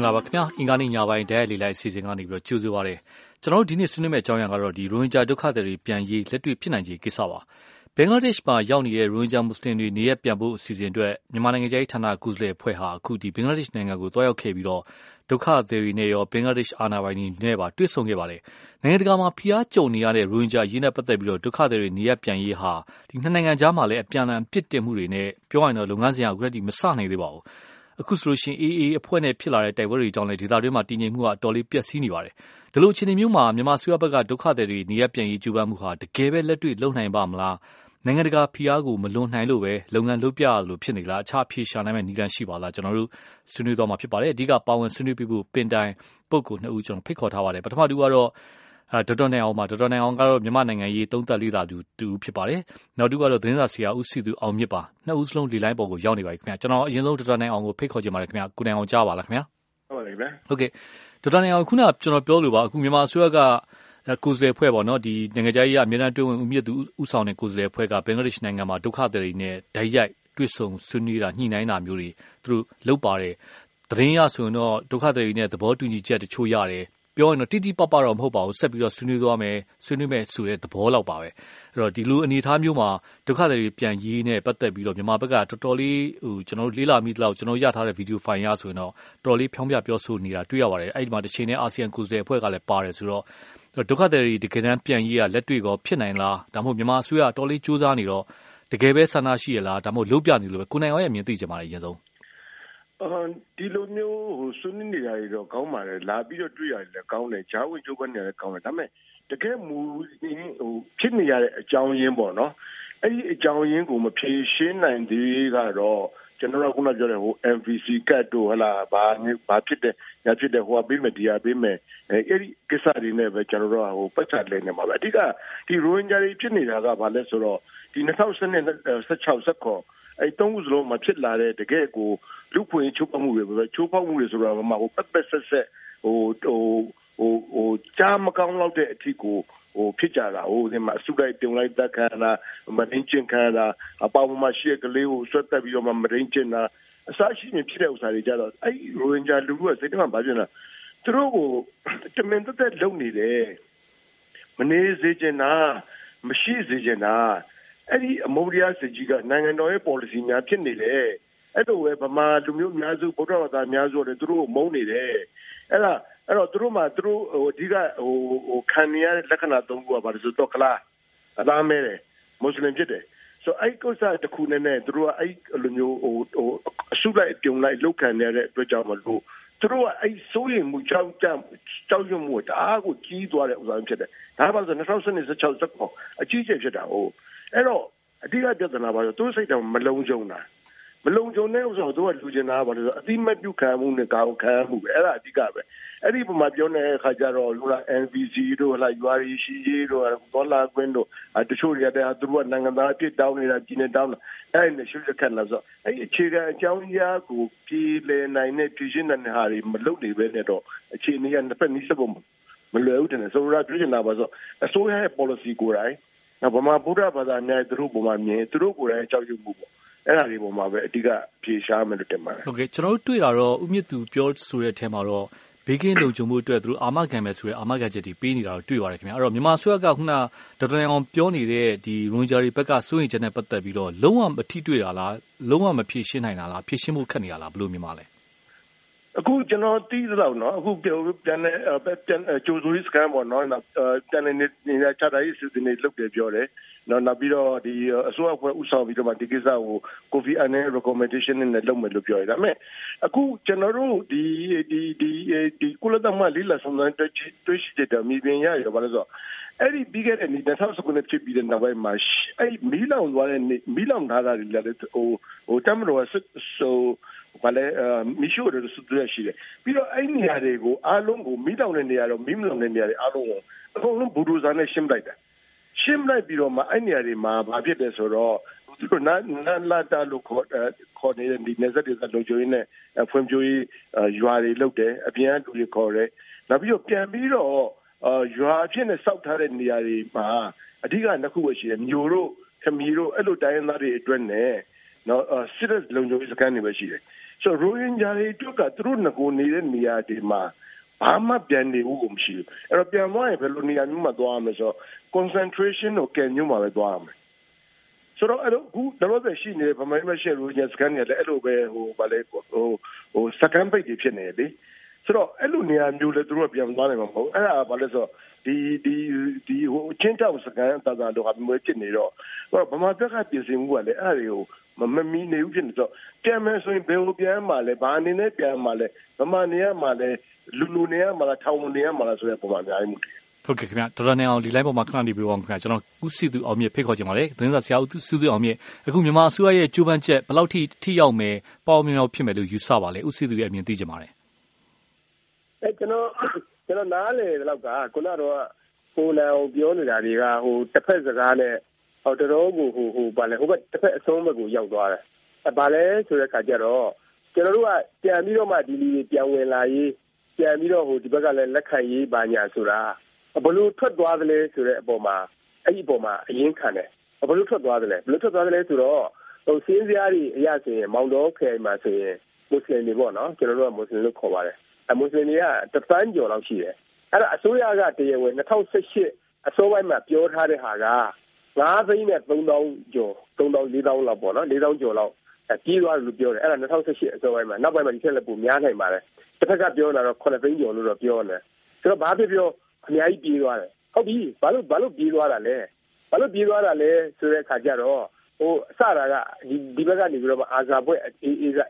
င်္ဂလာပါခင်ဗျာ အင်္ဂါနေ့ညပိုင်းတည်းလေးလိုက်အစီအစဉ်ကနေပြီးတော့ကြိုဆိုပါရစေ ကျွန်တော်တို့ ဒီနေ့ဆွေးနွေးမယ့်အကြောင်းအရာကတော့ဒီရိုဟင်ဂျာဒုက္ခသည်တွေပြန်ရေး လက်တွေ့ဖြစ်နိုင်ခြေကိစ္စပါ ဘင်္ဂလားဒေ့ရှ်မှာရောက်နေတဲ့ ရိုဟင်ဂျာမွတ်စလင်တွေ နေရပြန်ဖို့အစီအစဉ်အတွက် မြန်မာနိုင်ငံကြီးဌာနကုစလေအဖွဲ့ဟာ အခုဒီဘင်္ဂလားဒေ့ရှ်နိုင်ငံကိုတွားရောက်ခဲ့ပြီးတော့ဒုက္ခသည်တွေနဲ့ရော ဘင်္ဂလားဒေ့ရှ်အာဏာပိုင်တွေနဲ့ပါ တွေ့ဆုံခဲ့ပါတယ် နိုင်ငံတကာမှာ ဖိအားကြုံနေရတဲ့ ရိုဟင်ဂျာရေးနဲ့ပတ်သက်ပြီးတော့ဒုက္ခသည်တွေနေရပြန်ရေးဟာဒီနှစ်နိုင်ငံကြားမှာလည်း အပြန်အလှန်ပြစ်တင်မှုတွေနဲ့ပြောရရင်တော့လုပ်ငန်းစဉ်က အခုတည်းမစနိုင်သေးပါဘူး အခုဆိုရင် AA အဖွဲ့နဲ့ ဖြစ်လာတဲ့ တိုက်ပွဲတွေကြောင့်လည်း ဒေသတွင်းမှာတည်ငြိမ်မှုကအတော်လေး ပျက်စီးနေပါတယ်။ဒီလိုအခြေအနေမျိုးမှာ မြန်မာအစိုးရဘက်က ဒုက္ခသည်တွေ နေရပ်ပြန်ရေး ကြိုးပမ်းမှုဟာ တကယ်ပဲ လက်တွေ့လုပ်နိုင်ပါ့မလား။နိုင်ငံတကာဖိအားကို မလွန်နိုင်လို့ပဲ လုပ်ငန်းလုပ်ပြရလို့ဖြစ်နေလား။အခြား အဖြေရှာနိုင်မယ့် နည်းလမ်းရှိပါလား။ကျနော်တို့ ဆွေးနွေးသွားမှာဖြစ်ပါတယ်။အဓိက ပါဝင်ဆွေးနွေးပေးဖို့ ပင်တိုင် ပုဂ္ဂိုလ်နှစ်ဦး ဖိတ်ခေါ်ထားပါတယ်။ပထမတဦးကတော့ ဒေါက်တာနိုင်အောင်ပါဒေါက်တာနိုင်အောင်ကတော့မြန်မာနိုင်ငံရေးသုံးသပ်လေ့လာသူတူဖြစ်ပါတယ်နောက်တစ်ခုကတော့သတင်းစာဆရာဦးစီသူအောင်မြင့်ပါနှစ်ဦးစလုံးလေလိုင်းပေါ်ကိုရောက်နေပါပြီခင်ဗျာကျွန်တော်အရင်ဆုံးဒေါက်တာနိုင်အောင်ကိုဖိတ်ခေါ်ချင်ပါတယ်ခင်ဗျာကိုနိုင်အောင်ကြားပါလားခင်ဗျာဟုတ်ပါပြီဟုတ်ကဲ့ဒေါက်တာနိုင်အောင်ခုနကကျွန်တော်ပြောလို့ပါအခုမြန်မာအစိုးရကကိုယ်စားလှယ်ဖွဲ့ပေါ့နော်ဒီနိုင်ငံခြားရေးအမြဲတမ်းတွင်းဝင်ဦးမြင့်သူဦးဆောင်တဲ့ကိုယ်စားလှယ်ဖွဲ့ကဘင်္ဂလားဒေ့ရှ်နိုင်ငံမှာဒုက္ခသည်တွေနဲ့ဓာတ်ရိုက်တွေ့ဆုံဆွေးနွေးတာညှိနှိုင်းတာမျိုးတွေသူတို့လုပ်ပါတယ်သတင်းရဆိုရင်တော့ဒုက္ခသည်တွေနဲ့သဘောတူညီချက်တချို့ရတယ် ပြောရင်တော့ တိတိပပတော့ မဟုတ်ပါဘူး ဆက်ပြီးတော့ ဆွေးနွေးသွားမယ် ဆွေးနွေးမယ်ဆိုတဲ့ သဘောလောက်ပါပဲ အဲ့တော့ ဒီလိုအနေအထားမျိုးမှာ ဒုက္ခတွေ ပြန်ရေးနဲ့ ပတ်သက်ပြီးတော့ မြန်မာဘက်က တော်တော်လေးဟိုကျွန်တော်တို့ လေးလာမိတော့ကျွန်တော်ရထားတဲ့ဗီဒီယိုဖိုင်ရဆိုရင်တော့ တော်တော်လေး ဖြောင်းပြပြောဆိုနေတာ တွေ့ရပါတယ် အဲ့ဒီမှာတစ်ချိန်နဲ့အာဆီယံ ကိုယ်စားလှယ်အဖွဲ့ကလည်း ပါတယ်ဆိုတော့ ဒုက္ခတွေ တကယ်တမ်း ပြန်ရေးက လက်တွေ့ကော ဖြစ်နိုင်လား ဒါမှမဟုတ် မြန်မာအစိုးရတော်လေးစူးစမ်းနေတော့ တကယ်ပဲ ဆန္ဒရှိရလား ဒါမှမဟုတ် လုံးပြနေလို့ပဲကိုနိုင်အောင်ရဲ့ အမြင်သိချင်ပါတယ် အရင်ဆုံး ဒီလိုမျိုးဟိုဆွေးနွေးနေရတော့ကောင်းပါတယ်လာပြီးတော့တွေ့ရတယ်လည်းကောင်းတယ်ဂျားဝင်ကျုပ်ကနေလည်းကောင်းတယ်ဒါပေမဲ့တကယ်မူဟိုဖြစ်နေရတဲ့အကြောင်းရင်းပေါ့နော်အဲ့ဒီအကြောင်းရင်းကိုမဖြေရှင်းနိုင်သေးကတော့ ကျွန်တော်ကခုနပြောတဲ့ဟို MVC ကတ်တို့ဟလာဘာဘာဖြစ်တယ်ညာဖြစ်တယ်ဟိုကပေးမယ်ဒီကပေးမယ်အဲ့ဒီကိစ္စတွေနဲ့ပဲကျွန်တော်တို့ကဟိုပတ်ချလဲနေမှာပဲအဓိကဒီရိုဟင်ဂျာတွေဖြစ်နေတာကဘာလဲဆိုတော့ဒီ2016 16 17အဲ့သုံးခုစလုံးမှာဖြစ်လာတဲ့တကယ်ကိုလူဖွင့်ချိုးဖောက်မှုတွေပဲချိုးဖောက်မှုတွေဆိုတော့မှဟိုပက်ပက်ဆက်ဆက်ဟိုဟိုဟိုဟိုကြားမကောင်းတော့တဲ့အထီကို ဟိုဖြစ်ကြတာဟိုဒီမှာအစုလိုက်တုံလိုက်တက်ခါနာမရင်းချင်းခါနာအပေါင်းမှာရှိတဲ့ကလေးကိုဆွတ်တက်ပြီးတော့မှမရင်းချင်းနာအစရှိနေဖြစ်တဲ့ဥစ္စာတွေကြတော့အဲ့ရိုဟင်ဂျာလူကစိတ်ထဲမှာဘာဖြစ်လဲသူတို့ကိုတမင်တက်လုံနေတယ်မနေစေချင်တာမရှိစေချင်တာအဲ့ဒီအမုန်းတရားစစ်ကြီးကနိုင်ငံတော်ရဲ့ policy များဖြစ်နေတယ်အဲ့လိုပဲဗမာလူမျိုးများစုဗုဒ္ဓဘာသာများစုလည်းသူတို့မုန်းနေတယ်အဲ့ဒါ အဲ့တော့သူတို့မှသူတို့ဟိုအဓိကဟိုဟိုခံရတဲ့လက္ခဏာသုံးခုကဘာလို့ဆိုတော့ကလားအသားမဲတယ်မွတ်စလင်ဖြစ်တယ်ဆိုအဲ့ကိစ္စတခုနဲ့နဲ့သူတို့ကအဲ့လိုမျိုးဟိုဟိုအစုလိုက်ပြုံလိုက်လောက်ခံရတဲ့အတွက်ကြောင့်မလို့သူတို့ကအဲ့စိုးရင်မှုကြောက်ကြကြောက်ရွံ့မှုတအားကိုကြီးသွားတဲ့ဥစ္စာဖြစ်တယ်ဒါမှမဟုတ်2016 16အကြီးကျယ်ဖြစ်တာဟုတ်အဲ့တော့အဓိကပြဿနာပါဆိုသူစိတ်တော်မလုံးကြုံတာ မလုံခြုံတဲ့ဥစ္စာကိုသူကလူကျင်တာပါလို့ဆိုအတိမတ်ပြုခံမှုနဲ့ကာကိုခံမှုပဲအဲ့ဒါအဓိကပဲအဲ့ဒီပုံမှာပြောနေတဲ့အခါကျတော့လူလာ NVC တို့လာ URC တို့ဒေါ်လာကွင်းတို့တချို့တွေကတည်းကသူတို့ကနိုင်ငံသားအဖြစ်တောင်းနေတာကြီးနေတောင်းတာအဲ့ဒီရှုပ်ခက်လာဆိုအဲ့ဒီအခြေခံအကြောင်းအရာကိုပြည်လည်နိုင်တဲ့ပြည်ရှင်းတဲ့ဟာတွေမလုပ်နေပဲနဲ့တော့အခြေအနေကနှစ်ဖက်နီးစပ်ဖို့မလွယ်ဘူးတဲ့ဆိုတော့ပြည်နေတာပါဆိုအစိုးရရဲ့ policy ကိုယ်တိုင်ဗမာဗုဒ္ဓဘာသာနဲ့သူတို့ပုံမှာမြင်သူတို့ကိုယ်တိုင်အကြောက်ရွံ့မှုပေါ့ အဲ့ဒါတွေပေါ်မှာပဲ အဓိကဖြေရှားမယ်လို့တင်ပါတယ် ဟုတ်ကဲ့ ကျွန်တော်တို့ တွေ့တာတော့ဥမြင့်သူ ပြောဆိုတဲ့အထက်မှာတော့ ဘေးကင်းလုံခြုံမှုအတွက် သူတို့ အာမခံမယ်ဆိုတဲ့ အာမခံချက်တွေ ပေးနေတာကို တွေ့ရတယ်ခင်ဗျာအဲ့တော့ မြန်မာဆွေကခုနဒေါက်တာအောင် ပြောနေတဲ့ဒီရွန်ဂျာရီဘက်က စိုးရင်ချက်နဲ့ ပတ်သက်ပြီးတော့ လုံးဝ မထိတွေ့တာလား လုံးဝ မဖြေရှင်းနိုင်တာလား ဖြေရှင်းဖို့ ခက်နေတာလား ဘယ်လို မြင်ပါလဲ အခု ကျွန်တော်တီးသလောက်နော်အခု ပြန်ပြန်ပြန်ဂျိုဇူရီစကန်ပေါ့နော် ပြန်နေနေချတာရေးစစ်နေလုပ်တယ်ပြောတယ် နော်နောက်ပြီးတော့ဒီအစိုးရဖွဲ့ဥဆောင်ပြီးတော့မှဒီကိစ္စကိုကိုဖီအန်နဲ့ recommendation နဲ့လုပ်မယ်လို့ပြောရတာမဲ့အခုကျွန်တော်တို့ဒီဒီဒီဒီကုလသမဂ္ဂလေးလာဆောင်တဲ့တွေ့ရှိတဲ့မြေပြင်ရရပါလို့ဆိုအဲ့ဒီပြီးခဲ့တဲ့နေ့2019ခုနှစ်ဖြစ်ပြီးတဲ့နောက်ပိုင်းမှာအဲ့မီးလောင်သွားတဲ့မီးလောင်ထားတာတွေလည်းဟိုဟိုတမတော်ဆိုဘာလဲမီရှိုးတွေစတူရရှိတယ်ပြီးတော့အဲ့နေရာတွေကိုအားလုံးကိုမီးလောင်တဲ့နေရာတော့မီးမလောင်တဲ့နေရာတွေအားလုံးကိုအကုန်လုံးဘူဒိုဇာနဲ့ရှင်းလိုက်တာ ရှင်းလိုက်ပြီးတော့မှအဲ့နေရာတွေမှာဘာဖြစ်လဲဆိုတော့သူတို့နာနာလာတာလို့ခေါ်ခေါ်နေတဲ့ဒီနေဆက်တွေလုံခြုံရေးနဲ့ဖွံ့ဖြိုးရေးရွာတွေလုပ်တယ်အပြင်ကလူတွေခေါ်တယ်နောက်ပြီးတော့ပြန်ပြီးတော့ရွာအဖြစ်နဲ့စောက်ထားတဲ့နေရာတွေမှာအဓိကနှစ်ခုပဲရှိတယ်မျိုးတို့ခမီတို့အဲ့လိုတိုင်းရင်းသားတွေအတွက်နဲ့နော်စစ်တဲ့လုံခြုံရေးစခန်းတွေပဲရှိတယ်ဆိုတော့ရိုဟင်ဂျာတွေအတွက်ကသူတို့ငကိုနေတဲ့နေရာတွေမှာ ဘာမှပြန်နေဘူးကိုမရှိဘူးအဲ့တော့ပြန်သွားရင်ဘယ်လိုနေရာမျိုးမှာသွားရမလဲဆိုတော့ concentration ကိုကဲမျိုးမှာပဲသွားရမယ်ဆိုတော့အဲ့တော့ခုတော့ဆက်ရှိနေဗမာမရှယ်ရိုဟင်ဂျာစခန်းတွေလည်းအဲ့လိုပဲဟိုဗာလေဟိုဟိုစကန်ပိတ်တွေဖြစ်နေတယ်ဆိုတော့အဲ့လိုနေရာမျိုးလည်းသူတို့ပြန်သွားနိုင်မှာမဟုတ်အဲ့ဒါဘာလဲဆိုတော့ဒီဒီဒီဟိုချင်းတောက်စကန်တာတာတော့အမျိုးဖြစ်နေတော့ဗမာဘက်ကပြင်ဆင်မှုကလည်းအဲ့ဒါတွေကို မမမီနေဘူးဖြစ်နေတော့ပြန်မယ်ဆိုရင်ဘယ်လိုပြန်မှာလဲဘာအနေနဲ့ပြန်မှာလဲဗမာနေရမှာလဲလူလူနေရမှာလားထောင်နေရမှာလားဆိုတဲ့ပုံမှန်အများကြီးမှုတယ်ဟုတ်ကဲ့ခင်ဗျဒေါက်တာနေအောင်ဒီ line ပေါ်မှာခဏနေပြီးအောင်ခင်ဗျကျွန်တော်ဦးစီသူအောင်မြင့်ဖိတ်ခေါ်ချင်ပါတယ်သတင်းစာဆရာဦးစီသူအောင်မြင့်အခုမြန်မာအစိုးရရဲ့ကြိုးပမ်းချက်ဘယ်လောက်ထိထိရောက်မယ်ပေါ့မြောင်ဖြစ်မယ်လို့ယူဆပါလဲဦးစီသူရဲ့အမြင်သိချင်ပါတယ်အဲကျွန်တော်ကျွန်တော်နားလေတော့ကခုနတော့ဟိုလန်အောင်ပြောနေတာတွေကဟိုတစ်ဖက်စကားနဲ့ ဟိုတော်တော်ကိုဟိုဟိုဗာလဲဟိုဘက်တစ်ဖက်အဆုံးဘက်ကိုရောက်သွားတယ်အဲဗာလဲဆိုတဲ့ခါကျတော့ကျွန်တော်တို့ကပြန်ပြီးတော့မှဒီလူတွေပြန်ဝင်လာရေးပြန်ပြီးတော့ဟိုဒီဘက်ကလည်းလက်ခံရေးပါညာဆိုတာဘလို့ထွက်သွားသလဲဆိုတဲ့အပေါ်မှာအဲ့ဒီအပေါ်မှာအရင်ခံတယ်ဘလို့ထွက်သွားသလဲဘလို့ထွက်သွားသလဲဆိုတော့ဟိုစင်းစရာတွေအရဆိုရင်မောင်တော်ခဲမှာဆိုရင်မွတ်စလင်တွေပေါ့နော်ကျွန်တော်တို့ကမွတ်စလင်လို့ခေါ်ပါတယ်အမွတ်စလင်တွေကတပန်းကျော်လောက်ရှိတယ်အဲ့ဒါအစိုးရကတရားဝင်2018အစိုးရမှာပြောထားတဲ့ဟာက 9သိန်းနဲ့3000ကျော်3000 4000လောက်ပေါ့နော်4000ကျော်လောက်ကြီးသွားတယ်လို့ပြောတယ်အဲ့ဒါ2018အစိုးရမှာနောက်ပိုင်းမှာဒီထက်လည်းပိုများနိုင်ပါတယ်တစ်ဖက်ကပြောတာတော့9သိန်းကျော်လို့တော့ပြောတယ်ဆိုတော့ဘာဖြစ်ပြောအများကြီးပြေးသွားတယ်ဟုတ်ပြီဘာလို့ဘာလို့ပြေးသွားတာလဲဘာလို့ပြေးသွားတာလဲဆိုတဲ့အခါကျတော့ဟိုအစတာကဒီဒီဘက်ကနေပြီးတော့အာဇာဘွဲ့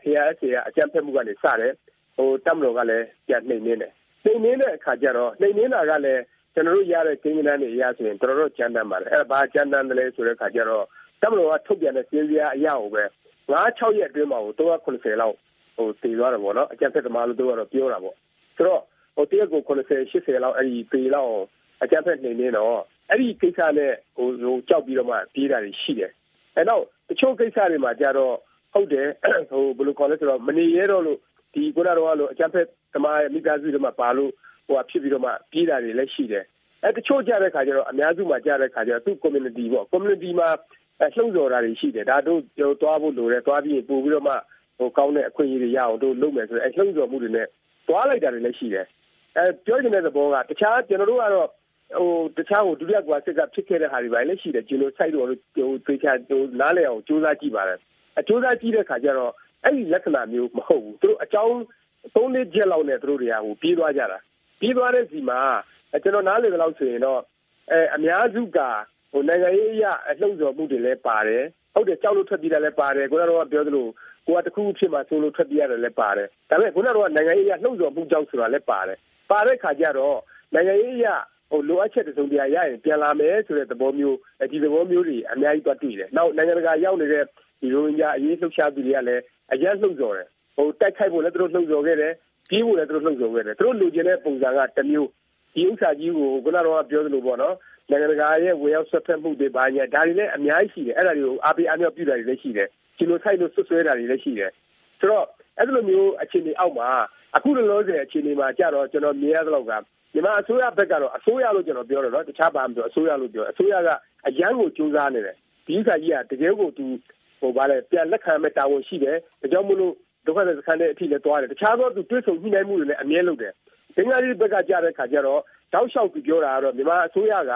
ARS ကအကြံဖက်မှုကနေစတယ်ဟိုတက်မတော်ကလည်းပြန်နှိမ်နေတယ်နှိမ်နေတဲ့အခါကျတော့နှိမ်နေတာကလည်း ကျွန်တော်တို့ရတဲ့ကိန်းဂဏန်းတွေအရဆိုရင်တော်တော်ကြမ်းတမ်းပါတယ်အဲ့ဒါဘာကြမ်းတမ်းတယ်လဲဆိုတဲ့အခါကျတော့တက်မတော်ကထုတ်ပြန်တဲ့စင်းစရာအရာကိုပဲ9 6ရက်အတွင်းမှာဟို380လောက်ဟိုတည်သွားတယ်ပေါ့နော်အကြံဖက်သမားလို့တို့ကတော့ပြောတာပေါ့ဆိုတော့ဟိုတရက်ကို80 80လောက်အဲ့ဒီပေလောက်အကြမ်းဖက်နေနေတော့အဲ့ဒီကိစ္စနဲ့ဟိုဟိုကြောက်ပြီးတော့မှပြေးတာတွေရှိတယ်အဲ့တော့တချို့ကိစ္စတွေမှာကြတော့ဟုတ်တယ်ဟိုဘယ်လိုခေါ်လဲဆိုတော့မနေရတော့လို့ဒီခုနကတော့လို့အကြမ်းဖက်သမားမိသားစုတွေမှာပါလို့ ဟိုဖြစ်ပြီးတော့မှပြေးတာတွေလည်းရှိတယ်အဲတချို့ကြတဲ့ခါကျတော့အများစုမှာကြတဲ့ခါကျတော့သူ community ပေါ့ community မှာလှုပ်ဆော်တာတွေရှိတယ်ဒါတို့ကျွန်တော်သွားဖို့လိုတယ်သွားပြီးပို့ပြီးတော့မှဟိုကောင်းတဲ့အခွင့်အရေးတွေရအောင်တို့လုပ်မယ်ဆိုတော့အဲလှုပ်ဆော်မှုတွေနဲ့သွားလိုက်တာတွေလည်းရှိတယ်အဲပြောချင်တဲ့သဘောကတခြားကျွန်တော်တို့ကတော့ဟိုတခြားဟိုဒုတိယကွာစစ်ကဖြစ်ခဲ့တဲ့ဟာတွေပဲလည်းရှိတယ်ဂျီနိုဆိုက်တို့ဟိုသေချာဟိုနားလည်အောင်စူးစမ်းကြည့်ပါတယ်အစူးစမ်းကြည့်တဲ့ခါကျတော့အဲ့ဒီလက္ခဏာမျိုးမဟုတ်ဘူးသူတို့အကြောင်းသုံးလေးချက်လောက်နဲ့သူတို့တွေကဟိုပြေးသွားကြတာ ပြေးသွားတဲ့စီမှာကျွန်တော်နားလည်တဲ့လောက်ဆိုရင်တော့အဲအများစုကဟိုနိုင်ငံရေးအရအလှုပ်ဆော်မှုတွေလည်းပါတယ်ဟုတ်တယ်ကြောက်လို့ထွက်ပြေးတာလည်းပါတယ်ကိုကတော့ပြောသလိုကိုကတခုဖြစ်မှဆိုလို့ထွက်ပြေးရတယ်လည်းပါတယ်ဒါပေမဲ့ခုနကတော့နိုင်ငံရေးအရလှုပ်ဆော်မှုကြောင့်ဆိုတာလည်းပါတယ်ပါတဲ့ခါကျတော့နိုင်ငံရေးအရဟိုလိုအပ်ချက်တစုံတရာရရင်ပြန်လာမယ်ဆိုတဲ့သဘောမျိုးဒီသဘောမျိုးတွေအများကြီးတွားတွေ့တယ်နောက်နိုင်ငံတကာရောက်နေတဲ့ဒီရိုဟင်ဂျာအရေးလှုပ်ရှားသူတွေကလည်းအရက်လှုပ်ဆော်တယ်ဟိုတိုက်ခိုက်ဖို့လည်းသူတို့လှုပ်ဆော်ခဲ့တယ် ပြေးဖို့လည်းသူတို့လှုပ်ဆော်ခဲ့တယ်သူတို့လိုချင်တဲ့ပုံစံကတစ်မျိုးဒီဥစ္စာကြီးကိုခုနကတော့ပြောသလိုပေါ့နော်နိုင်ငံတကာရဲ့ဝင်ရောက်ဆက်ဖက်မှုတွေဘာညာဒါတွေလည်းအများကြီးရှိတယ်အဲ့ဒါတွေကိုအားပေးအားမြောက်ပြုတာတွေလည်းရှိတယ်ဂျီနိုဆိုက်လို့ဆွဆွဲတာတွေလည်းရှိတယ်ဆိုတော့အဲ့လိုမျိုးအခြေအနေအောက်မှာအခုလောလောဆယ်အခြေအနေမှာကြတော့ကျွန်တော်မြင်ရသလောက်ကမြန်မာအစိုးရဘက်ကတော့အစိုးရလို့ကျွန်တော်ပြောတယ်နော်တခြားဘာမှမပြောအစိုးရလို့ပြောအစိုးရကအရန်ကိုကြိုးစားနေတယ်ဒီဥစ္စာကြီးကတကယ်ကိုသူဟိုဗာလဲပြန်လက်ခံမဲ့တာဝန်ရှိတယ်ဒါကြောင့်မလို့ ဒုက္ခသည်စခန်းတဲ့အထိလည်းသွားတယ်တခြားသောသူတွေ့ဆုံညှိနှိုင်းမှုတွေလည်းအမြဲလုပ်တယ်ဘင်္ဂလားဒေ့ရှ်ဘက်ကကြားတဲ့ခါကျတော့တောက်လျှောက်သူပြောတာကတော့မြန်မာအစိုးရက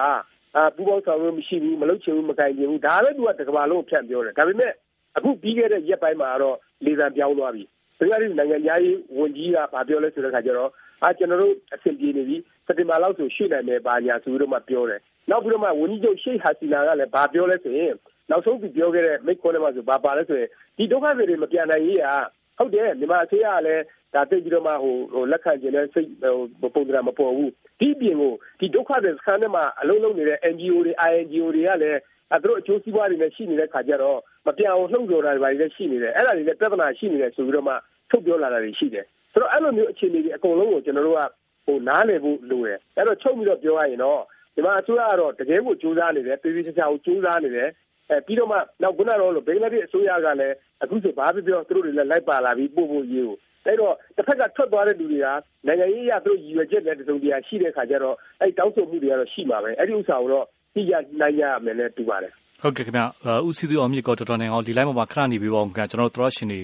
အာပူပေါင်းဆောင်ရွက်မရှိဘူးမလုပ်ချင်ဘူးမကင်ချင်ဘူးဒါလည်းသူကတကဘာလုံးဖြန့်ပြောတယ်ဒါပေမဲ့အခုပြီးခဲ့တဲ့ရက်ပိုင်းမှာတော့လေသံပြောင်းသွားပြီဘင်္ဂလားဒေ့ရှ်နိုင်ငံသားရေးဝန်ကြီးကဗာပြောလဲဆိုတဲ့ခါကျတော့အာကျွန်တော်တို့အဆင်ပြေနေပြီစက်တင်ဘာလောက်ဆိုရွှေ့နိုင်မယ်ဘာညာဆိုပြီးတော့မှပြောတယ်နောက်ပြီးတော့မှဝန်ကြီးချုပ်ရှိတ်ဟာစီနာကလည်းဗာပြောလဲဆိုရင်နောက်ဆုံးသူပြောခဲ့တဲ့မိတ်ခွန်းထဲမှာဆိုဗာပါလဲဆိုရင်ဒီဒုက္ခတွေတွေမပြန်နိုင်ရေးอ่ะ ဟုတ်တယ်မြန်မာအစိုးရကလည်းဒါသိပြီးတော့မှဟိုဟိုလက်ခံကျင်တဲ့စိတ်ဟိုပုံစံမပေါ်ဘူးဒီပြင်ကိုဒီဒုက္ခတွေစခန်းထဲမှာအလုံးလုံးနေတဲ့ NGO တွေ INGO တွေကလည်းအဲတို့အကျိုးစီးပွားတွေနဲ့ရှိနေတဲ့ခါကျတော့မပြောင်းလှုပ်ကြော်တာတွေပါလည်းရှိနေတယ်အဲ့ဒါတွေလည်းပြဿနာရှိနေတယ်ဆိုပြီးတော့မှထုတ်ပြောလာတာတွေရှိတယ်ဆိုတော့အဲ့လိုမျိုးအခြေအနေတွေအကုန်လုံးကိုကျွန်တော်တို့ကဟိုနားလည်ဖို့လိုတယ်အဲ့တော့ချုပ်ပြီးတော့ပြောရရင်တော့ဒီမှာအစိုးရကတော့တကယ်ကိုစူးစမ်းနေတယ်ပြည်ပြည်ချာချာကိုစူးစမ်းနေတယ် အဲပြီးတော့မှနောက်ခုနကတော့လို့ဘင်္ဂလားဒေ့ရှ်အစိုးရကလည်းအခုဆိုဘာဖြစ်ပြောသူတို့တွေလည်းလိုက်ပါလာပြီးပို့ဖို့ရေးကိုအဲ့တော့တစ်ဖက်ကထွက်သွားတဲ့လူတွေကနိုင်ငံရေးအရသူတို့ရည်ရွယ်ချက်နဲ့တစုံတရာရှိတဲ့ခါကျတော့အဲ့တောင်းဆိုမှုတွေကတော့ရှိမှာပဲအဲ့ဒီဥစ္စာကိုတော့သိရနိုင်ရမယ်နဲ့တူပါတယ်ဟုတ်ကဲ့ခင်ဗျဦးစီသူအောင်မြင့်ကောတော်တော်နိုင်အောင်ဒီ line မှာခဏနေပြီးပါဦးခင်ဗျကျွန်တော်တို့သောရှင်တွေ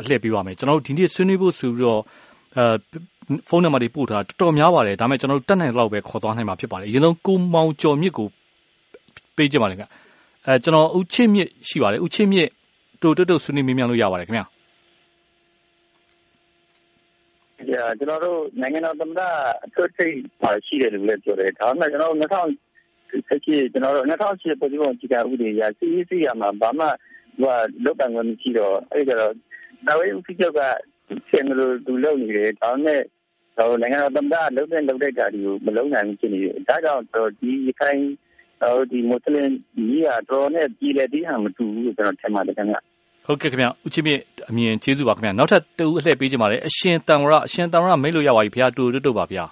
အလှည့်ပေးပါမယ်ကျွန်တော်တို့ဒီနေ့ဆွေးနွေးဖို့ဆိုပြီးတော့အဲဖုန်းနံပါတ်တွေပို့ထားတော်တော်များပါတယ်ဒါပေမဲ့ကျွန်တော်တို့တက်နိုင်လောက်ပဲခေါ်သွားနိုင်မှာဖြစ်ပါတယ်အရင်ဆုံးကိုမောင်ကျော်မြင့်ကိုပေးကြပါလေခင်ဗျ အဲကျွန်တော်ဦးချစ်မြင့်ရှိပါတယ်ဦးချစ်မြင့်တို့တုတ်တုတ်ဆွေးနွေးမေးမြန်းလို့ရပါတယ်ခင်ဗျကျွန်တော်တို့နိုင်ငံတော်သမ္မတအထွတ်ထိပ်ပါရှိတယ်လို့လည်းပြောတယ်ဒါပေမဲ့ကျွန်တော်တို့2000ဆက်ကြီးကျွန်တော်တို့2008ပြည်ပုံကြီးကဥပဒေရစီစီရမှာဘာမှဟိုလောက်တန်ဝင်ရှိတော့အဲ့ဒါတော့ဒါဝေးဦးစီးချုပ်ကဆင်လို့သူလုပ်နေတယ်ဒါနဲ့ဟိုနိုင်ငံတော်သမ္မတလုပ်တဲ့လုပ်တဲ့ဓာတ်တွေကိုမလုံးနိုင်ဘူးဖြစ်နေတယ်ဒါကြောင့်တော့ဒီခိုင်ဟို ဒီမွတ်စလင်ကြီးကတော့နဲ့ပြည်လေဒီဟာမတူဘူးကျွန်တော်ထင်ပါတယ်ခင်ဗျဟုတ်ကဲ့ခင်ဗျဦးချင်းမြင့်အမြင်ကျေးဇူးပါခင်ဗျနောက်ထပ်တူအလှည့်ပေးကြပါလေအရှင်တန်ဝရအရှင်တန်ဝရမိတ်လို့ရပါပြီဗျာတူတူပါဗျာ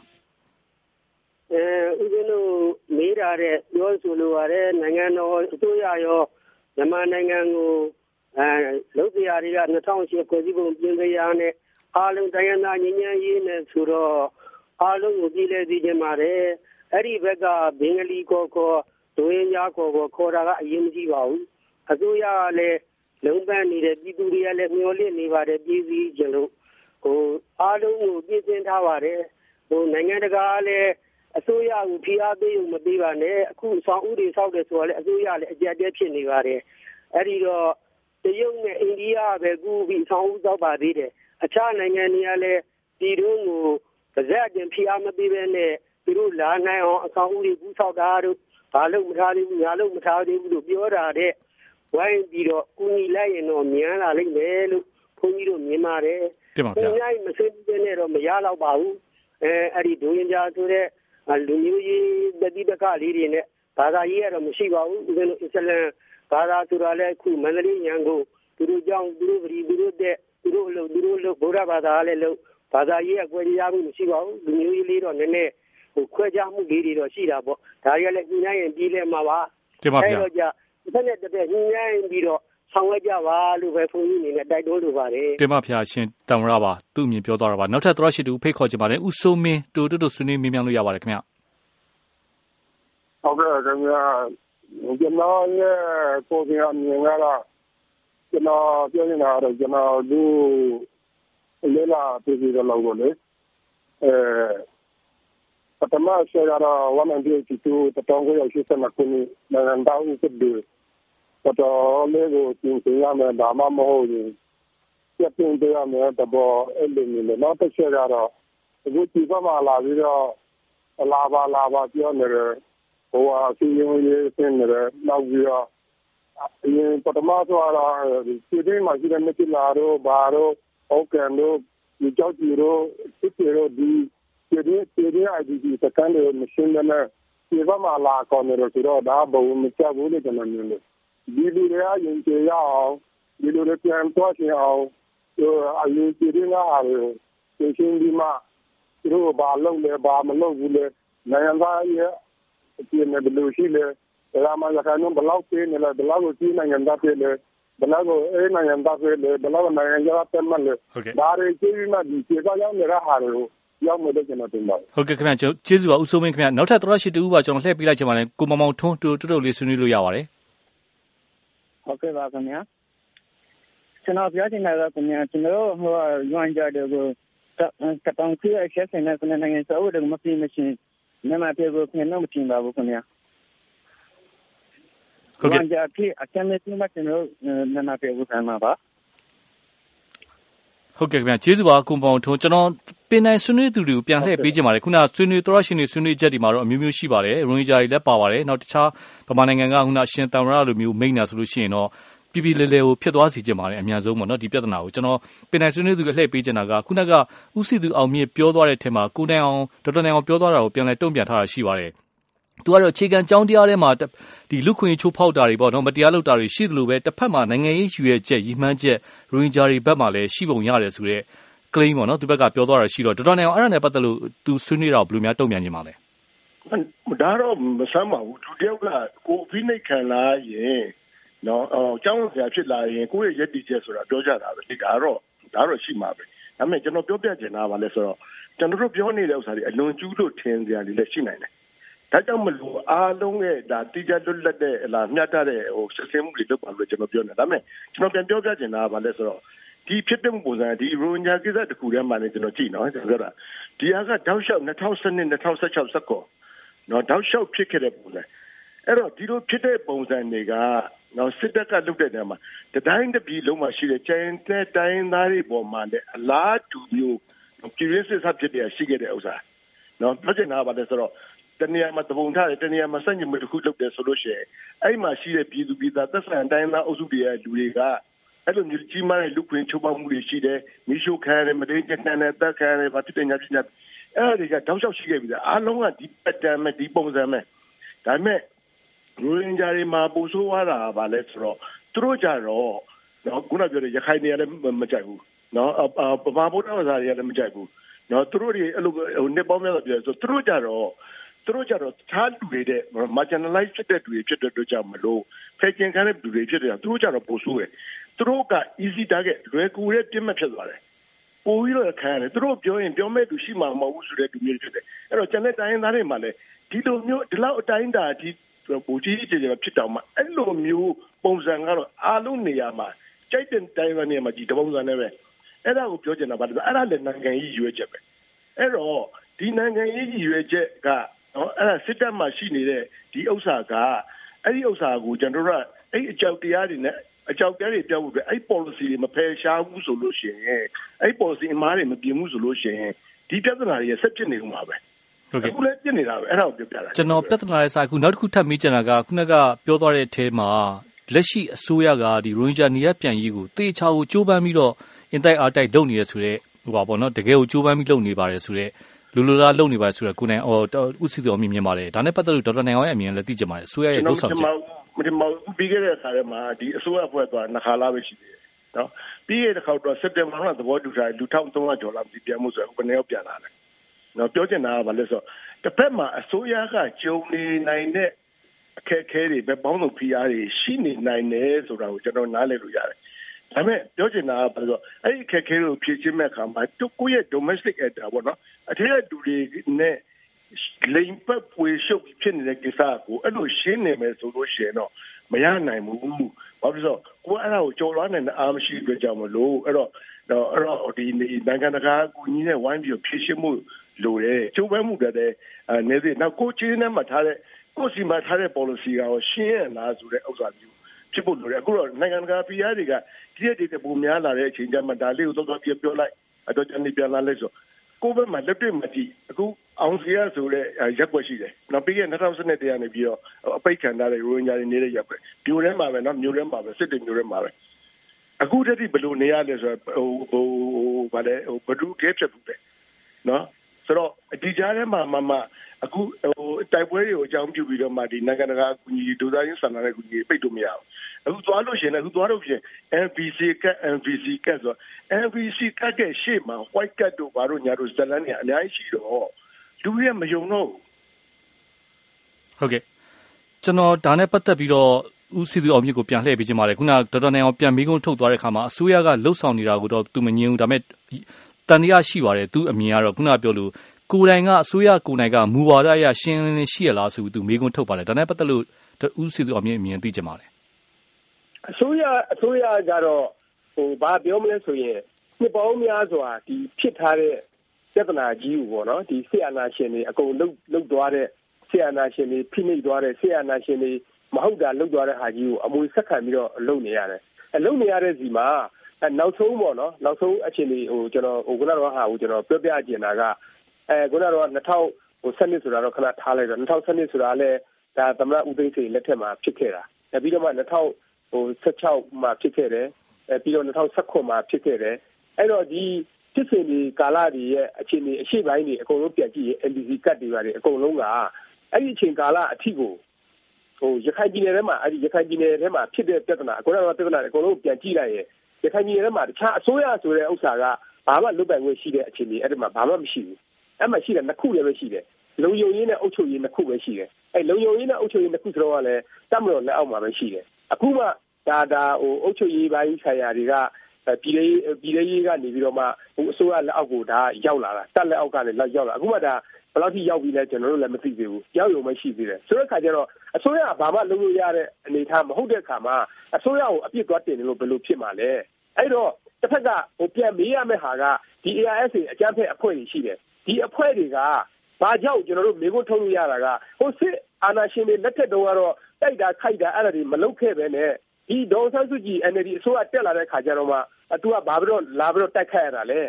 အဲဦးဇင်းတို့မေးတာတဲ့ပြောဆိုလိုပါတယ်နိုင်ငံတော်အစိုးရရောမြန်မာနိုင်ငံကိုအဲလုပ်ပြရာတွေက2008ဖွဲ့စည်းပုံပြင်ပြရာနဲ့အားလုံးတိုင်းသားညီညာရေးနဲ့ဆိုတော့အားလုံးကိုပြည်လဲသိကြပါတယ်အဲ့ဒီဘက်ကဘင်္ဂလီကောကော ဒွေညာကောကောခေါ်တာကအရင်မကြည့်ပါဘူးအစိုးရကလည်းလုံးပန်းနေတဲ့ပြည်သူတွေကလည်းမျှော်လင့်နေပါတယ်ပြည်စည်းခြင်းလို့ဟိုအားလုံးကိုပြည့်စင်ထားပါတယ်ဟိုနိုင်ငံတကာလည်းအစိုးရကိုဖိအားပေးလို့မပေးပါနဲ့အခုဆောင်ဥတွေဆောက်တယ်ဆိုတော့လည်းအစိုးရလည်းအကြက်တဲဖြစ်နေပါတယ်အဲ့ဒီတော့တရုတ်နဲ့အိန္ဒိယပဲကူပြီးဆောင်ဥဆောက်ပါသေးတယ်အခြားနိုင်ငံတွေကလည်းဒီတုန်းကိုပါဇက်အတင်ဖိအားမပေးဘဲနဲ့ သူတို့လာနိုင်အောင်အဆောင်ဥတွေကူဆောက်တာတို့ဘာလို့မထားသေးဘူးညာလို့မထားသေးဘူးလို့ပြောတာတဲ့ဝိုင်းပြီးတော့ကုညီလိုက်ရင်တော့မြန်လာလိမ့်မယ်လို့ဘုန်းကြီးတို့မြင်ပါတယ်တင်ပါဗျာ။ညာမစင်းပြနေတော့မရတော့ပါဘူး။အဲအဲ့ဒီဒူရင်ကြားဆိုတဲ့လူမျိုးရေးတတိပကလေးတွေနဲ့ဘာသာရေးကတော့မရှိပါဘူးဦးဇင်းတို့အစ္စလမ်ဘာသာဆိုတာလည်းအခုမန္တလေးရန်ကုန်သူတို့ကြောင့်သူတို့ပြည်သူတို့တဲ့သူတို့လို့သူတို့လို့ဗုဒ္ဓဘာသာလည်းလို့ဘာသာရေးအကွဲပြားမှုမရှိပါဘူးလူမျိုးရေးလေးတော့နည်းနည်း ဟိုခွဲခြားမှုလေးတွေတော့ရှိတာပေါ့ဒါတွေကလည်းညှိနှိုင်းရင်ပြီးလဲမှာပါတင်ပါဗျာအဲ့တော့じゃတစ်နဲ့တစ်ပြည့်ညှိနှိုင်းပြီးတော့ဆောင်ရွက်ကြပါလို့ပဲဘုန်းကြီးအနေနဲ့တိုက်တွန်းလိုပါတယ်တင်ပါဗျာရှင်တံဝရပါသူ့အမြင်ပြောသွားတာပါနောက်ထပ်သရရှိတူဖိတ်ခေါ်ချင်ပါတယ်ဦးစိုးမင်းတူတူတူဆွေးနွေးမေးမြန်းလို့ရပါတယ်ခင်ဗျဟုတ်ကဲ့ခင်ဗျာကျွန်တော်ရဲ့ကိုယ်ကမြင်ရတာကျွန်တော်ပြောနေတာတော့ကျွန်တော်လူလေလာပြည်ပြည်တော့လို့လေအဲ ပထမဆက်ရတော့ဝန်န်ဒီချီတူတတောင်းကိုရရှိစမကုနီနိုင်ငံတော်ဥပဒေတော့လေးကိုသင်ရမယ်ဒါမှမဟုတ်ရင်ပြတ်တင်ပြရမယ်တဘောအဲ့လိုမျိုးလေနောက်တစ်ချက်ကတော့အခုဒီဘက်မှာလာပြီးတော့လာပါလာပါပြောနေတယ်ဟိုအစီရင်ရေးဆင်းနေတယ်နောက်ပြီးတော့အရင်ပထမဆုံးတော့ဒီဒီမှာရှိတဲ့မတိလာတော့ဘာတော့ဟုတ်ကဲ့လို့ဒီကြောက်ကြီးတော့စစ်တီတော့ဒီ ဒီဒီဒီ IDP စကန်တွေမရှင်းတဲ့ဒီဘက်မှာလာကောင်းနေတော့ဆိုတော့ဒါဘုံမချဘူးလို့ကျွန်တော်မြင်တယ်ဒီလူတွေကယဉ်ကျေးရအောင်ဒီလူတွေပြန်သွားချင်အောင်အရင်ပြည်ရင်းအားတွေရှင်းဒီမှာသူတို့ဘာလုပ်လဲဘာမလုပ်ဘူးလဲနိုင်ငံသားရဲ့အပြင်းနဲ့ဘယ်လိုရှိလဲဒါမှရခိုင်ဘလောက်ပေးနေလဲဘလောက်ကိုကြီးနိုင်ငံသားပေးလဲဘလောက်ကိုအဲနိုင်ငံသားပေးလဲဘလောက်ကိုနိုင်ငံသားတက်မှလဲဒါတွေကြီးပြီးမှဒီကျေကရောက်နေတဲ့ဟာတွေကို ရောက်မယ်လို့ကျွန်တော်တင်ပါတယ်ဟုတ်ကဲ့ခင်ဗျကျေးဇူးပါဦးစိုးမင်းခင်ဗျနောက်ထပ်သရရှိတူပါကျွန်တော်လှည့်ပေးလိုက်ချင်ပါတယ်ကိုမောင်မောင်ထွန်းတူတူလေးဆွေးနွေးလို့ရပါတယ်ဟုတ်ကဲ့ပါခင်ဗျာကျွန်တော်ပြောချင်တာကခင်ဗျာကျွန်တော်ဟိုရွမ်ကြတဲ့ကိုကတောင်ခွေအချက်စင်နဲ့ခုနိုင်ငံစာအုပ်တွေမပြင်းမချင်းမြန်မာပြည်ကိုပြန်တော့မတင်ပါဘူးခင်ဗျာဟုတ်ကဲ့ကြာဖြစ်အချမ်းနဲ့ကျွန်တော်မြန်မာပြည်ကိုပြန်မှာပါဟုတ်ကဲ့ခင်ဗျာကျေးဇူးပါကွန်ပေါင်ထုံးကျွန်တော် ပင်နိုင်ဆွေးနွေးသူတွေကို ပြန်လှည့်ပေးကြပါမယ် ခုနဆွေးနွေးသောရရှင်တွေ ဆွေးနွေးချက်တွေမှာတော့ အမျိုးမျိုးရှိပါတယ် ရိုဟင်ဂျာတွေလည်း ပါပါတယ် နောက် တခြားဗမာနိုင်ငံကခုနရှင်တံရလိုမျိုး မိန့်တာဆိုလို့ရှိရင်တော့ ပြည်ပြည်လဲလဲကို ဖြစ်သွားစေချင်ပါတယ် အများဆုံးပေါ့နော် ဒီပြဿနာကို ကျွန်တော် ပင်နိုင်ဆွေးနွေးသူတွေလှည့်ပေးချင်တာက ခုနကဥစီသူအောင်မြင့် ပြောသွားတဲ့ထဲမှာကိုနိုင်အောင်ဒေါက်တာနိုင်အောင် ပြောသွားတာကို ပြန်လဲတုံ့ပြန်ထားတာရှိပါတယ် သူကတော့ အခြေခံကြောင်းတရားထဲမှာဒီလူခွင့်ချိုးဖောက်တာတွေပေါ့နော်မတရားလုပ်တာတွေရှိသလိုပဲတစ်ဖက်မှာ နိုင်ငံရေးယူရဲချက် ရည်မှန်းချက် ရိုဟင်ဂျာတွေဘက်မှာလည်း ရှိပုံရတယ်ဆိုတော့ claim ပေါ့နော်သူဘက်ကပြောသွားတာရှိတော့တော်တော်နေအောင်အဲ့ဒါနဲ့ပတ်သက်လို့သူဆွေးနွေးတာဘယ်လိုများတုံ့ပြန်နေမှာလဲဒါတော့မဆမ်းပါဘူးသူတယောက်ကကိုဖိနှိတ်ခံလာရင်နော်အော်ကျောင်းဆရာဖြစ်လာရင်ကိုယ့်ရဲ့ရည်တည်ချက်ဆိုတာပြောကြတာပဲဒါတော့ဒါတော့ရှိမှာပဲဒါပေမဲ့ကျွန်တော်ပြောပြချင်တာကလည်းဆိုတော့ကျွန်တော်တို့ပြောနေတဲ့ဥစ္စာတွေအလွန်ကျူးလို့ထင်စရာတွေလည်းရှိနိုင်တယ်ဒါကြောင့်မလို့အားလုံးရဲ့ဒါတိကျလွတ်လပ်တဲ့လာမျှတတဲ့ဟိုစစ်စင်မှုတွေလုပ်ပါလို့ကျွန်တော်ပြောနေတာဒါပေမဲ့ကျွန်တော်ပြန်ပြောပြချင်တာကဘာလဲဆိုတော့ ဒီဖြစ်တဲ့ပုံစံဒီရိုညာကိစ္စတခုတည်းမှလည်းကျွန်တော်ကြည့်နော်ကျွန်တော်ပြောတာဒီဟာကတောက်လျှောက်2012 2016 19နော်တောက်လျှောက်ဖြစ်ခဲ့တဲ့ပုံစံအဲ့တော့ဒီလိုဖြစ်တဲ့ပုံစံတွေကနော်စစ်တပ်ကလုပ်တဲ့နေရာမှာတတိုင်းတစ်ပြည်လုံးမှာရှိတဲ့ကျန်တဲ့တိုင်းသားတွေပေါ်မှာလည်းအလားတူမျိုးပြည်ရင်းစစ်ဆဖြစ်တဲ့ရှိခဲ့တဲ့ဥစ္စာနော်ပြောချင်တာကဘာလဲဆိုတော့တနေရာမှာတပုံထားတယ်တနေရာမှာစက်ညမတစ်ခုလုပ်တယ်ဆိုလို့ရှိရင်အဲ့မှာရှိတဲ့ပြည်သူပြည်သားသက်ဆိုင်တိုင်းသားအုပ်စုတွေရဲ့လူတွေက အဲ့လိုမျိုးကြီးမားတဲ့လူခွင့်ချိုးဖောက်မှုတွေရှိတယ်မိရှုခံရတယ်မတိကျခံတယ်တက်ခံရတယ်ဗတိတညာပြညာအဲ့ဒီကတောက်လျှောက်ရှိခဲ့ပြီလားအားလုံးကဒီ pattern မဲ့ဒီပုံစံမဲ့ဒါပေမဲ့ရိုဟင်ဂျာတွေမှာပူဆိုးသွားတာပါလဲဆိုတော့သူတို့ကြတော့နော်ခုနပြောတဲ့ရခိုင်တွေလည်းမကြိုက်ဘူးနော်ပမာဗုဒ္ဓဘာသာတွေလည်းမကြိုက်ဘူးနော်သူတို့တွေအဲ့လိုဟိုနှစ်ပေါင်းများစွာပြောဆိုသူတို့ကြတော့ သူတို့ကြတော့တခြားလူတွေတဲ့ marginalize ဖြစ်တဲ့လူတွေဖြစ်တဲ့အတွက်ကြောင့်မလို့ဖယ်ကျင်ခံတဲ့လူတွေဖြစ်တယ်သူတို့ကြတော့ပိုဆိုးတယ်သူတို့က easy target လွယ်ကူတဲ့ပြစ်မှတ်ဖြစ်သွားတယ်ပိုပြီးတော့ခံရတယ်သူတို့ပြောရင်ပြောမဲ့သူရှိမှာမဟုတ်ဘူးဆိုတဲ့လူမျိုးဖြစ်တယ်အဲ့တော့ကျန်တဲ့တိုင်းသားတွေမှာလည်းဒီလိုမျိုးဒီလောက်အတိုင်းတာဒီပူကြီးကြီးကြီးဖြစ်တော့မှအဲ့လိုမျိုးပုံစံကတော့အားလုံးနေရာမှာကြိုက်တဲ့တိုင်းသားနေရာမှာဒီတပုံစံနဲ့ပဲအဲ့ဒါကိုပြောချင်တာပါအဲ့ဒါလည်းနိုင်ငံကြီးရွေးချက်ပဲအဲ့တော့ဒီနိုင်ငံရေးရွေးချက်က နော်အဲ့ဒါစစ်တပ်မှာရှိနေတဲ့ဒီဥစ္စာကအဲ့ဒီဥစ္စာကိုကျွန်တော်တို့ကအဲ့အကြောက်တရားတွေနဲ့အကြောက်တရားတွေပြောက်ဖို့ပဲအဲ့ policy တွေမဖယ်ရှားဘူးဆိုလို့ရှိရင်အဲ့ policy အမားတွေမပြင်ဘူးဆိုလို့ရှိရင်ဒီပြဿနာတွေဆက်ဖြစ်နေဦးမှာပဲဟုတ်ကဲ့အခုလည်းပြစ်နေတာပဲအဲ့ဒါကိုပြောပြတာကျွန်တော်ပြဿနာရဲ့စာခုနောက်တစ်ခုထပ်မေးချင်တာကခုနကပြောသွားတဲ့အထဲမှာလက်ရှိအစိုးရကဒီရိုဟင်ဂျာနေရပြန်ရေးကိုတေချာကိုကြိုးပမ်းပြီးတော့အင်တိုက်အားတိုက်လုပ်နေရဆိုတဲ့ဟိုပါပေါ့နော်တကယ်ကိုကြိုးပမ်းပြီးလုပ်နေပါတယ်ဆိုတဲ့ လူလူလားလုပ်နေပါဆိုတော့ကိုနိုင်အော်ဥစီတော်မြင်မြင်ပါတယ်ဒါနဲ့ပတ်သက်လို့ဒေါက်တာနိုင်အောင်ရဲ့အမြင်လည်းသိကြပါတယ်အစိုးရရဲ့လုပ်ဆောင်ချက်မတင်မပြီးခဲ့တဲ့အခါထဲမှာဒီအစိုးရဖွဲ့သွားနှစ်ခါလာပဲရှိသေးတယ်နော်ပြီးခဲ့တဲ့ခါတော့စက်တင်ဘာလသဘောတူထားလူ1300ကျော်လာပြီပြန်မှုဆိုတော့ဘယ်နှယောက်ပြန်လာလဲနော်ပြောချင်တာကဘာလဲဆိုတော့တစ်ဖက်မှာအစိုးရကကြုံနေနိုင်တဲ့အခက်အခဲတွေပဲပေါင်းစုံဖိအားတွေရှိနေနိုင်တယ်ဆိုတာကိုကျွန်တော်နားလည်လို့ရတယ် ဒါပေမဲ့ပြောချင်တာကဘာလို့အဲ့ဒီခက်ခဲကိုဖြည့်ချင်းမဲ့ခါမှာတူကိုရဲ့ domestic actor ပေါ့နော်အထက်တူတွေနဲ့လိမ်ပတ်ပွေရှုပ်ဖြစ်နေတဲ့ကိစ္စကိုအဲ့လိုရှင်းနေမယ်ဆိုလို့ရှိရင်တော့မရနိုင်ဘူးဘာဖြစ်လို့ကိုအဲ့ဒါကိုကြော်လွှားနိုင်တဲ့အားမရှိတဲ့ကြောင့်မလို့အဲ့တော့တော့အဲ့တော့ဒီနိုင်ငံတကာကူညီတဲ့ဝိုင်းပြီးဖြည့်ရှင်းမှုလိုတယ်ကျုပ်ပဲမှုတဲ့အနေနဲ့နောက်ကိုချင်းနဲ့မှထားတဲ့ကိုစီမှာထားတဲ့ policy ကရှင်းရလားဆိုတဲ့ဥစ္စာမျိုး ဖြစ်ဖို့လိုတယ်အခုတော့နိုင်ငံတကာ PR တွေကဒီရက်တွေပုံများလာတဲ့အချိန်ကျမှဒါလေးကိုတော့တော့ပြောလိုက်အတော့ကျန်နေပြန်လာလဲဆိုကိုဘက်မှာလက်တွေ့မကြည့်အခုအောင်စီရဆိုတဲ့ရက်ွက်ရှိတယ်နောက်ပြီးခဲ့2012တရားနေပြီးတော့အပိတ်ခံထားတဲ့ရိုဟင်ဂျာတွေနေတဲ့ရက်ွက်မြို့ထဲမှာပဲနော်မြို့ထဲမှာပဲစစ်တွေမြို့ထဲမှာပဲအခုတည်းကဘယ်လိုနေရလဲဆိုတော့ဟိုဟိုဗာလဲဟိုဘဒူကဲဖြစ်ဘူးပဲနော် ဆိုတော့ဒီကြားထဲမှာမမအခုဟိုတိုက်ပွဲတွေကိုအကြောင်းပြုပြီးတော့မှဒီနိုင်ငံတကာအကူအညီဒုသားချင်းဆန္ဒနဲ့အကူအညီပိတ်လို့မရဘူးအခုသွားလို့ရှိရင်အခုသွားလို့ရှိရင် MVC က MVC ကဆို MVC ကကရှေ့မှာ white cat တို့ဘာလို့ညာတို့ဇလန်းနေအများကြီးရှိတော့လူတွေမယုံတော့ဟုတ်ကဲ့ကျွန်တော်ဒါနဲ့ပတ်သက်ပြီးတော့ဦးစီသူအောင်မြစ်ကိုပြန်လှည့်ပေးခြင်းပါတယ်ခုနဒေါက်တာနိုင်အောင်ပြန်မိကုန်းထုတ်သွားတဲ့ခါမှာအစိုးရကလှုပ်ဆောင်နေတာကိုတော့သူမငြင်းဘူးဒါပေမဲ့ တန်တရားရှိပါတယ် သူအမြင်ကတော့ ခုနပြောလို့ကိုယ်တိုင်က အစိုးရကိုယ်တိုင်က မူဝါဒအရ ရှင်းလင်းလင်း ရှိရလားဆိုပြီး သူမေးခွန်းထုတ်ပါတယ် ဒါနဲ့ပတ်သက်လို့ ဦးစီသူအောင်မြင့် အမြင်သိချင်ပါတယ် အစိုးရအစိုးရကတော့ဟိုဘာပြောမလဲဆိုရင် နှစ်ပေါင်းများစွာဒီဖြစ်ထားတဲ့ ပြဿနာကြီးကိုပေါ့နော်ဒီဆေးအာနာရှင်တွေ အကုန်လုတ်လုတ်သွားတဲ့ဆေးအာနာရှင်တွေ ဖိနှိပ်သွားတဲ့ဆေးအာနာရှင်တွေ မဟုတ်တာ လုတ်သွားတဲ့ဟာကြီးကို အမွေဆက်ခံပြီးတော့ လုံနေရတယ်အလုံနေရတဲ့စီမှာ နောက်ဆုံးပေါ့နော်နောက်ဆုံးအခြေအနေဟိုကျွန်တော်ဟိုခုနကတော့ဟာကိုကျွန်တော်ပြောပြချင်တာကအဲခုနကတော့2012ဆိုတာတော့ခဏထားလိုက်တော့2012ဆိုတာလည်းဒါသမရဦးသိန်းစိန်လက်ထက်မှာဖြစ်ခဲ့တာအဲပြီးတော့မှ2016မှာဖြစ်ခဲ့တယ်အဲပြီးတော့2019မှာဖြစ်ခဲ့တယ်အဲ့တော့ဒီဖြစ်စဉ်ဒီကာလတွေရဲ့အခြေအနေအရှိပိုင်းတွေအကုန်လုံးပြန်ကြည့်ရင် NDC ကတ်တွေပါတယ်အကုန်လုံးကအဲ့ဒီအချိန်ကာလအထိကိုဟိုရခိုင်ပြည်နယ်ထဲမှာအဲ့ဒီရခိုင်ပြည်နယ်ထဲမှာဖြစ်တဲ့ပြဿနာအခုတော့ပြဿနာတွေအကုန်လုံးပြန်ကြည့်လိုက်ရင် ရခိုင်ပြည်နယ်ထဲမှာတခြားအစိုးရဆိုတဲ့ဥစ္စာကဘာမှလွတ်ပိုင်ခွင့်ရှိတဲ့အခြေအနေအဲ့ဒီမှာဘာမှမရှိဘူးအဲ့မှာရှိတယ်နှစ်ခုလည်းပဲရှိတယ်လုံယုံရေးနဲ့အုပ်ချုပ်ရေးနှစ်ခုပဲရှိတယ်အဲ့လုံယုံရေးနဲ့အုပ်ချုပ်ရေးနှစ်ခုဆိုတော့လည်းတတ်မလို့လက်အောက်မှာပဲရှိတယ်အခုမှဒါဒါဟိုအုပ်ချုပ်ရေးပိုင်းဆိုင်ရာတွေက ပြည်လေးပြည်လေးရေးကနေပြီးတော့မှဟိုအစိုးရလက်အောက်ကိုဒါရောက်လာတာတက်လက်အောက်ကနေလောက်ရောက်လာအခုမှဒါဘယ်လောက်ထိရောက်ပြီလဲကျွန်တော်တို့လည်းမသိသေးဘူးရောက်ရုံပဲရှိသေးတယ်ဆိုတဲ့အခါကျတော့အစိုးရကဘာမှလုပ်လို့ရတဲ့အနေအထားမဟုတ်တဲ့အခါမှာအစိုးရကိုအပြစ်သွားတင်တယ်လို့ဘယ်လိုဖြစ်မှာလဲအဲ့တော့တစ်ဖက်ကဟိုပြန်မေးရမယ့်ဟာကဒီ ARSA အကြမ်းဖက်အဖွဲ့တွေရှိတယ်ဒီအဖွဲ့တွေကဘာကြောင့်ကျွန်တော်တို့မေကိုထုတ်လို့ရတာကဟိုစစ်အာဏာရှင်တွေလက်ထက်တုန်းကတော့တိုက်တာခိုက်တာအဲ့ဒါတွေမလုပ်ခဲ့ပဲနဲ့ ဒီဒေါ်ဆန်းစုကြည် NLD အစိုးရတက်လာတဲ့ခါကျတော့မှအတူကဘာပြီးတော့လာပြီးတော့တိုက်ခတ်ရတာလဲ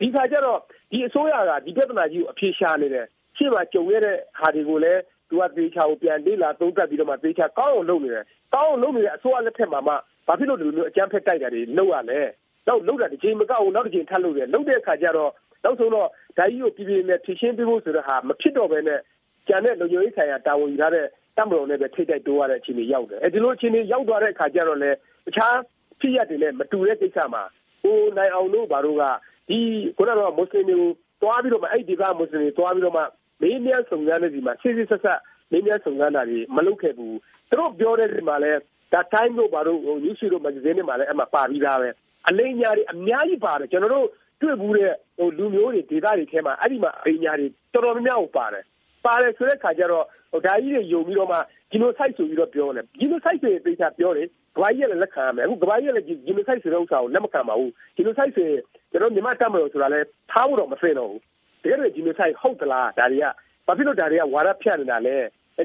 ဒီခါကျတော့ဒီအစိုးရကဒီပြဿနာကြီးကိုအဖြေရှာနေတယ်ရှေ့မှာကြုံရတဲ့ဟာတွေကိုလည်းသူကသေချာကိုပြန်လေ့လာသုံးသပ်ပြီးတော့မှသေချာကောင်းအောင်လုပ်နေတယ်ကောင်းအောင်လုပ်နေတဲ့အစိုးရလက်ထက်မှာမှဘာဖြစ်လို့ဒီလိုမျိုးအကြမ်းဖက်တိုက်တာတွေလုပ်ရလဲနောက်လုပ်တာတစ်ချိန်မကောက်ဘူးနောက်တစ်ချိန်ထပ်လုပ်တယ်လုပ်တဲ့အခါကျတော့နောက်ဆုံးတော့ဓာကြီးကိုပြည်ပြည်နဲ့ဖြည့်ရှင်းပေးဖို့ဆိုတဲ့ဟာမဖြစ်တော့ဘဲနဲ့ကျန်တဲ့လူမျိုးရေးဆိုင်ရာတာဝန်ယူထားတဲ့ တမတော်နဲ့ပဲထိတ်တိုက်တိုးရတဲ့အခြေအနေရောက်တယ်အဲဒီလိုအခြေအနေရောက်သွားတဲ့အခါကျတော့လေတခြားဖြစ်ရက်တွေနဲ့မတူတဲ့ကိစ္စမှာဟိုနိုင်အောင်လို့ဘာလို့ကဒီခုနကတော့မွတ်စလင်တွေကိုတွားပြီးတော့မှအဲ့ဒီကမွတ်စလင်တွေတွားပြီးတော့မှမင်းများစုံစမ်းနေဒီမှာစစ်စစ်ဆက်ဆက်မင်းများစုံစမ်းတာတွေမလုပ်ခဲ့ဘူးသူတို့ပြောတဲ့ဒီမှာလဲဒါ time တို့ဘာလို့ဟို news တို့မဂ္ဂဇင်းတွေမှာလည်းအမှပါပြီးသားပဲအလိညာတွေအများကြီးပါတယ်ကျွန်တော်တို့တွေ့ဘူးတဲ့ဟိုလူမျိုးတွေဒေသတွေထဲမှာအဲ့ဒီမှာအလိညာတွေတော်တော်များများကိုပါတယ် ပါတယ်ဆိုတဲ့ခါကျတော့ဟိုဒါကြီးတွေယုံပြီးတော့မှ genocide ဆိုပြီးတော့ပြောတယ် genocide ဆိုရင်သေချာပြောတယ်ကဘာကြီးလည်းလက်ခံရမယ်အခုကဘာကြီးလည်း genocide ဆိုတဲ့ဥစ္စာကိုလက်မခံပါဘူး genocide ဆိုရင်ကျွန်တော်မြန်မာတပ်မတော်ဆိုတာလဲထားဖို့တော့မသိတော့ဘူးတကယ်လို့ genocide ဟုတ်သလားဒါတွေကဘာဖြစ်လို့ဒါတွေကဝါဒဖြန့်နေတာလဲ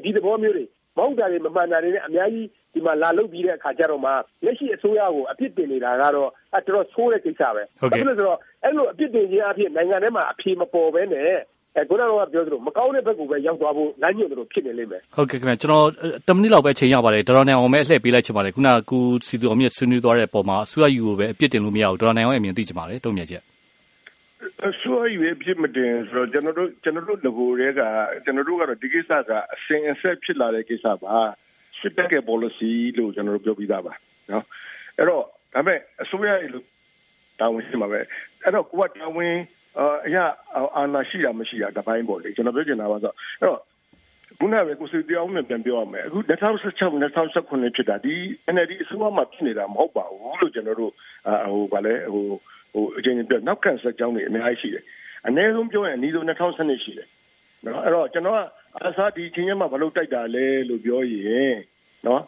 ဒီသဘောမျိုးတွေမဟုတ်တာတွေမမှန်တာတွေနဲ့အများကြီးဒီမှာလာလုပ်ပြီးတဲ့အခါကျတော့မှလက်ရှိအစိုးရကိုအပြစ်တင်နေတာကတော့အတော်ဆိုးတဲ့ကိစ္စပဲဘာဖြစ်လို့ဆိုတော့အဲ့လိုအပြစ်တင်ခြင်းအဖြစ်နိုင်ငံထဲမှာအဖြေမပေါ်ဘဲနဲ့ အဲခုနကပြောသလိုမကောင်းတဲ့ဘက်ကိုပဲရောက်သွားဖို့လမ်းညွှန်သလိုဖြစ်နေလိမ့်မယ်ဟုတ်ကဲ့ခင်ဗျကျွန်တော်တမိနစ်လောက်ပဲချိန်ရပါတယ်ဒေါ်တော်နိုင်အောင်ပဲလှည့်ပေးလိုက်ချင်ပါတယ်ခုနကကူစီသူအောင်မြင့်ဆွေးနွေးသွားတဲ့ပုံမှာအစိုးရယူကိုပဲအပြစ်တင်လို့မရဘူးဒေါ်တော်နိုင်အောင်အမြင်သိချင်ပါတယ်တုံ့ပြန်ချက်အစိုးရရဲ့ဖြစ်မတင်ဆိုတော့ကျွန်တော်တို့ကျွန်တော်တို့ငကိုတွေကကျွန်တော်တို့ကတော့ဒီကိစ္စကအစင်အဆက်ဖြစ်လာတဲ့ကိစ္စပါစစ်တပ်ရဲ့ policy လို့ကျွန်တော်တို့ပြောပြီးသားပါနော်အဲ့တော့ဒါပေမဲ့အစိုးရရဲ့တာဝန်ရှိမှာပဲအဲ့တော့ကိုကတာဝန် အရာအာဏာရှိတာမရှိတာတပိုင်းပေါ့လေကျွန်တော်ပြောချင်တာပါဆိုအဲ့တော့ခုနကပဲကိုစီတရားဝင်ပြန်ပြောရမယ်အခု2016 2019ဖြစ်တာဒီ NLD အစိုးရမှာဖြစ်နေတာမဟုတ်ပါဘူးလို့ကျွန်တော်တို့ဟိုဗာလဲဟိုဟိုအချင်းချင်းပြောနောက်ကန်ဆက်ကြောင်းတွေအများကြီးရှိတယ်အနည်းဆုံးပြောရင်အနည်းဆုံး2012ရှိတယ်နော်အဲ့တော့ကျွန်တော်ကအစားဒီချင်းချင်းမှာဘာလို့တိုက်တာလဲလို့ပြောရင်နော်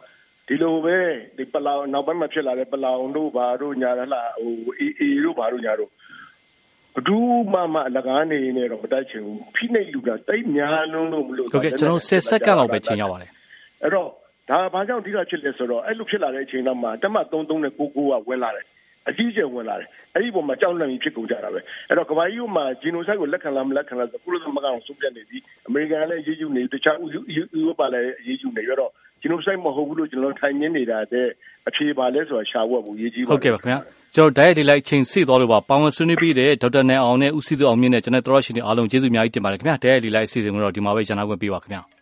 ဒီလိုပဲဒီပလောင်နောက်ပိုင်းမှာဖြစ်လာတဲ့ပလောင်တို့ဘာတို့ညာလားဟိုအေးအေးတို့ဘာတို့ညာတို့ ဘဒူးမှမအလကားနေနေတော့မတိုက်ချင်ဘူးဖိနှိပ်လူတာတိတ်များလုံးလို့မလို့ဟုတ်ကဲ့ကျွန်တော်10စက္ကန့်လောက်ပဲချိန်ရပါတယ်အဲ့တော့ဒါဘာကြောင့်ဒီကဖြစ်လဲဆိုတော့အဲ့လိုဖြစ်လာတဲ့အချိန်တော့မှတမ33နဲ့99ကဝင်လာတယ်အကြီးကျယ်ဝင်လာတယ်အဲ့ဒီပုံမှာကြောက်လန့်ပြီးဖြစ်ကုန်ကြတာပဲအဲ့တော့ကဘာကြီးမှာဂျီနိုဆိုက်ကိုလက်ခံလားမလက်ခံလားဆိုကုလသမဂ္ဂအောင်ဆုံးဖြတ်နေပြီအမေရိကန်လည်းရေးယူနေတခြားဥရောပလည်းရေးယူနေရတော့ ဂျီနိုဆိုက်မဟုတ်ဘူးလို့ကျွန်တော်ထိုင်နေနေတာတဲ့အဖြေပါလဲဆိုတာရှာဖို့ဘူးရေးကြီးပါဟုတ်ကဲ့ပါခင်ဗျာကျွန်တော်တိုက်ရိုက်ဒီလိုက်ချိန်စီသွားလို့ပါပေါင်းဆွေးနွေးပြီးတဲ့ဒေါက်တာနိုင်အောင်နဲ့ဦးစီးသူအောင်မြင့်နဲ့ကျွန်တော်တို့ရှိနေအားလုံးကျေးဇူးအများကြီးတင်ပါတယ်ခင်ဗျာတိုက်ရိုက်ဒီလိုက်အစီအစဉ်ကိုတော့ဒီမှာပဲကျွန်တော်ဝင်ပေးပါခင်ဗျာ